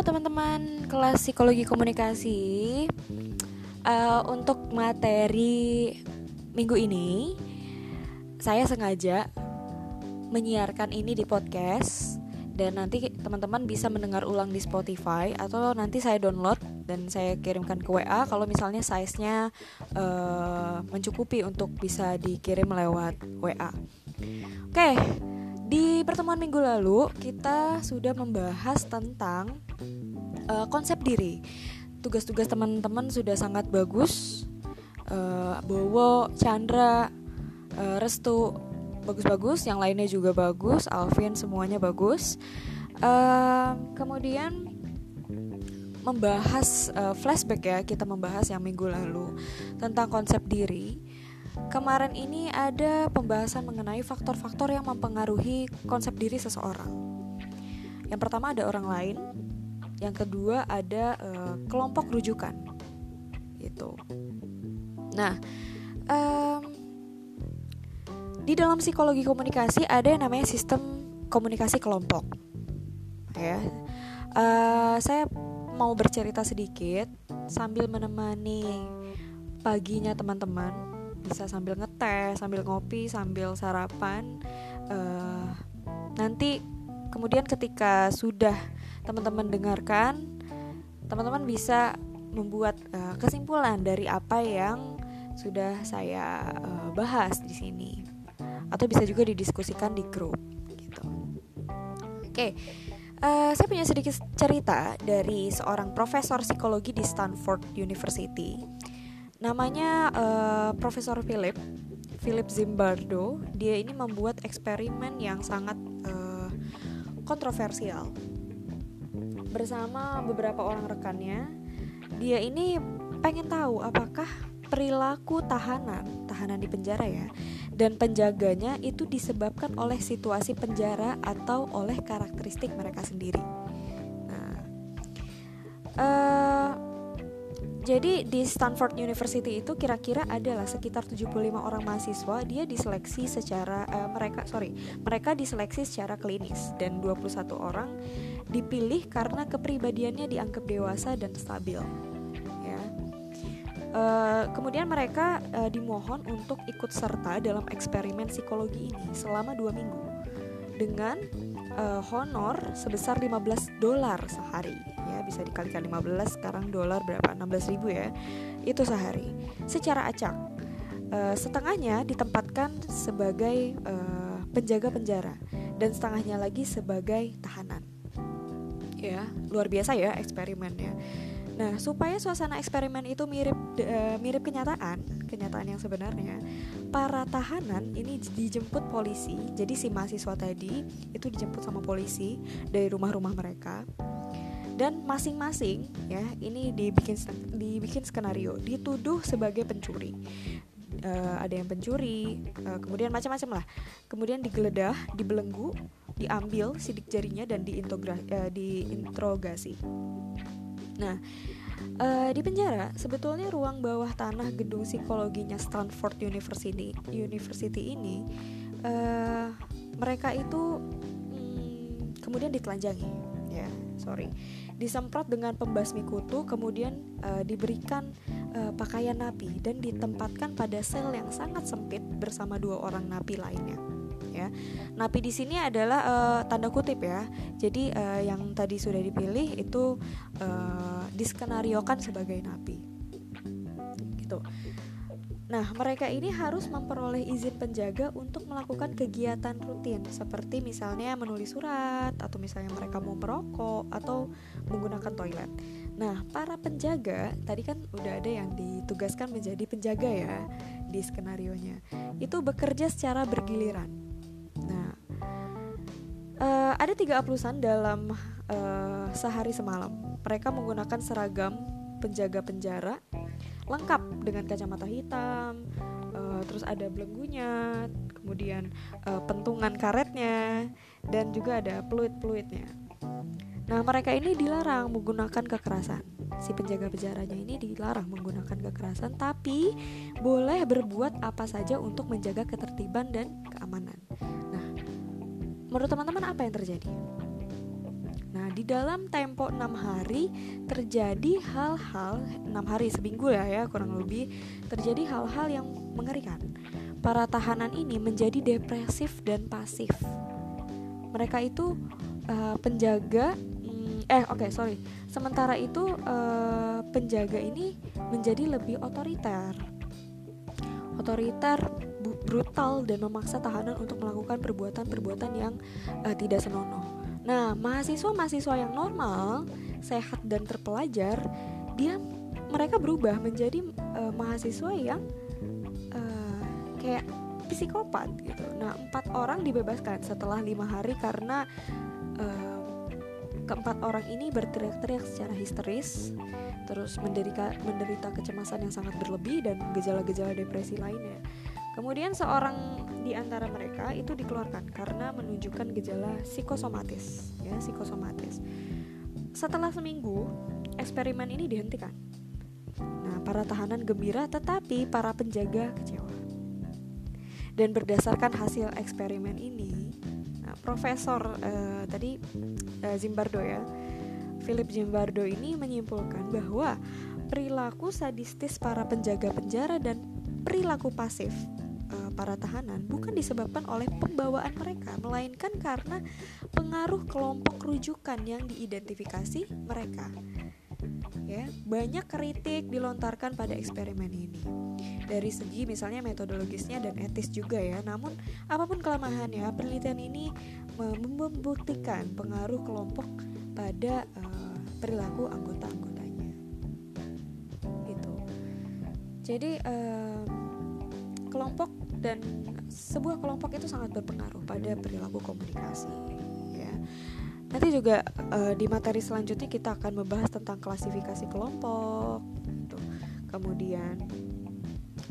Teman-teman. Kelas psikologi komunikasi. Uh, Untuk materi minggu ini Saya sengaja menyiarkan ini di podcast Dan nanti teman-teman bisa mendengar ulang di Spotify Atau nanti saya download dan saya kirimkan ke WA Kalau misalnya size-nya uh, mencukupi untuk bisa dikirim lewat WA Oke, okay, di pertemuan minggu lalu kita sudah membahas tentang uh, konsep diri. Tugas-tugas teman-teman sudah sangat bagus. Uh, Bowo, Chandra, uh, Restu bagus-bagus, yang lainnya juga bagus. Alvin semuanya bagus. Uh, kemudian membahas uh, flashback ya kita membahas yang minggu lalu tentang konsep diri Kemarin ini ada pembahasan mengenai faktor-faktor yang mempengaruhi konsep diri seseorang. Yang pertama ada orang lain, yang kedua ada uh, kelompok rujukan, gitu. Nah, um, di dalam psikologi komunikasi ada yang namanya sistem komunikasi kelompok. Ya, uh, saya mau bercerita sedikit sambil menemani paginya teman-teman bisa sambil ngeteh sambil ngopi sambil sarapan uh, nanti kemudian ketika sudah teman-teman dengarkan teman-teman bisa membuat uh, kesimpulan dari apa yang sudah saya uh, bahas di sini. Atau bisa juga didiskusikan di grup gitu. Oke. Uh, saya punya sedikit cerita dari seorang profesor psikologi di Stanford University. Namanya uh, Profesor Philip Philip Zimbardo. Dia ini membuat eksperimen yang sangat uh, kontroversial bersama beberapa orang rekannya dia ini pengen tahu apakah perilaku tahanan tahanan di penjara ya dan penjaganya itu disebabkan oleh situasi penjara atau oleh karakteristik mereka sendiri. Nah uh, jadi di Stanford University itu kira-kira adalah sekitar 75 orang mahasiswa dia diseleksi secara uh, mereka sorry mereka diseleksi secara klinis dan 21 orang dipilih karena kepribadiannya dianggap dewasa dan stabil ya. Uh, kemudian mereka uh, dimohon untuk ikut serta dalam eksperimen psikologi ini selama dua minggu dengan uh, honor sebesar 15 dolar sehari bisa dikalikan 15 sekarang dolar berapa? 16 ribu ya itu sehari. Secara acak uh, setengahnya ditempatkan sebagai uh, penjaga penjara dan setengahnya lagi sebagai tahanan ya luar biasa ya eksperimennya. Nah, supaya suasana eksperimen itu mirip uh, mirip kenyataan, kenyataan yang sebenarnya, para tahanan ini dijemput polisi. Jadi si mahasiswa tadi itu dijemput sama polisi dari rumah-rumah mereka. Dan masing-masing ya ini dibikin dibikin skenario. Dituduh sebagai pencuri. Uh, ada yang pencuri uh, kemudian macam-macam lah. Kemudian digeledah dibelenggu diambil sidik jarinya dan uh, diinterogasi nah uh, di penjara sebetulnya ruang bawah tanah gedung psikologinya Stanford University University ini uh, mereka itu hmm, kemudian ditelanjangi ya sorry disemprot dengan pembasmi kutu, kemudian uh, diberikan uh, pakaian napi dan ditempatkan pada sel yang sangat sempit bersama dua orang napi lainnya. Ya, napi di sini adalah uh, tanda kutip ya. Jadi uh, yang tadi sudah dipilih itu uh, diskenariokan sebagai napi. Gitu. Nah, mereka ini harus memperoleh izin penjaga untuk melakukan kegiatan rutin seperti misalnya menulis surat atau misalnya mereka mau merokok atau menggunakan toilet. Nah, para penjaga tadi kan udah ada yang ditugaskan menjadi penjaga ya di skenario-nya. Itu bekerja secara bergiliran. Nah, uh, ada tiga aplusan dalam uh, sehari semalam. Mereka menggunakan seragam penjaga penjara lengkap dengan kacamata hitam, uh, terus ada belenggunya, kemudian uh, pentungan karetnya, dan juga ada peluit-peluitnya. Nah, mereka ini dilarang menggunakan kekerasan. Si penjaga penjaranya ini dilarang menggunakan kekerasan, tapi boleh berbuat apa saja untuk menjaga ketertiban dan keamanan. Menurut teman-teman apa yang terjadi? Nah, di dalam tempo 6 hari terjadi hal-hal 6 hari seminggu ya ya kurang lebih terjadi hal-hal yang mengerikan. Para tahanan ini menjadi depresif dan pasif. Mereka itu uh, penjaga mm, eh oke okay, sorry. Sementara itu uh, penjaga ini menjadi lebih otoriter. Otoriter, brutal dan memaksa tahanan untuk melakukan perbuatan-perbuatan yang uh, tidak senonoh Nah, mahasiswa-mahasiswa yang normal, sehat dan terpelajar, dia mereka berubah menjadi uh, mahasiswa yang uh, kayak psikopat gitu. Nah, empat orang dibebaskan setelah lima hari karena uh, keempat orang ini berteriak-teriak secara histeris, terus menderita menderita kecemasan yang sangat berlebih dan gejala-gejala depresi lainnya. Kemudian seorang di antara mereka itu dikeluarkan karena menunjukkan gejala psikosomatis, ya, psikosomatis. Setelah seminggu, eksperimen ini dihentikan. Nah, para tahanan gembira tetapi para penjaga kecewa. Dan berdasarkan hasil eksperimen ini, nah, Profesor uh, tadi uh, Zimbardo ya, Philip Zimbardo ini menyimpulkan bahwa perilaku sadistis para penjaga penjara dan perilaku pasif para tahanan bukan disebabkan oleh pembawaan mereka, melainkan karena pengaruh kelompok rujukan yang diidentifikasi mereka. Ya, banyak kritik dilontarkan pada eksperimen ini. Dari segi misalnya metodologisnya dan etis juga ya. Namun apa pun kelemahannya, penelitian ini membuktikan pengaruh kelompok pada uh, perilaku anggota-anggotanya. Gitu. Jadi uh, kelompok dan sebuah kelompok itu sangat berpengaruh pada perilaku komunikasi ya nanti juga uh, di materi selanjutnya kita akan membahas tentang klasifikasi kelompok gitu. kemudian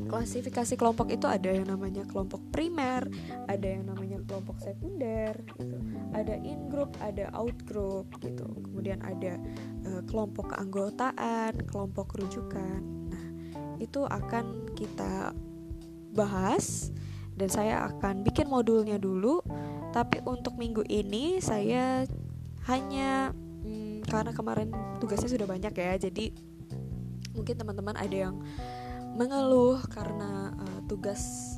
klasifikasi kelompok itu ada yang namanya kelompok primer, ada yang namanya kelompok sekunder, gitu. ada in group, ada out group, gitu. Kemudian ada uh, kelompok keanggotaan, kelompok rujukan. Nah, itu akan kita bahas dan saya akan bikin modulnya dulu. Tapi untuk minggu ini saya hanya hmm, karena kemarin tugasnya sudah banyak ya, jadi mungkin teman-teman ada yang mengeluh karena uh, tugas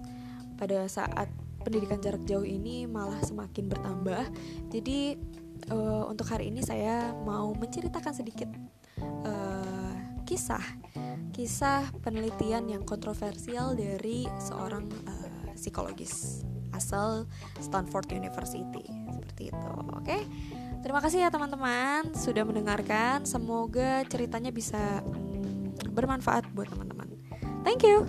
pada saat pendidikan jarak jauh ini malah semakin bertambah. Jadi uh, untuk hari ini saya mau menceritakan sedikit kisah. Kisah penelitian yang kontroversial dari seorang uh, psikologis asal Stanford University. Seperti itu oke? Okay? terima kasih ya teman-teman sudah mendengarkan. Semoga ceritanya bisa hmm, bermanfaat buat teman-teman. Thank you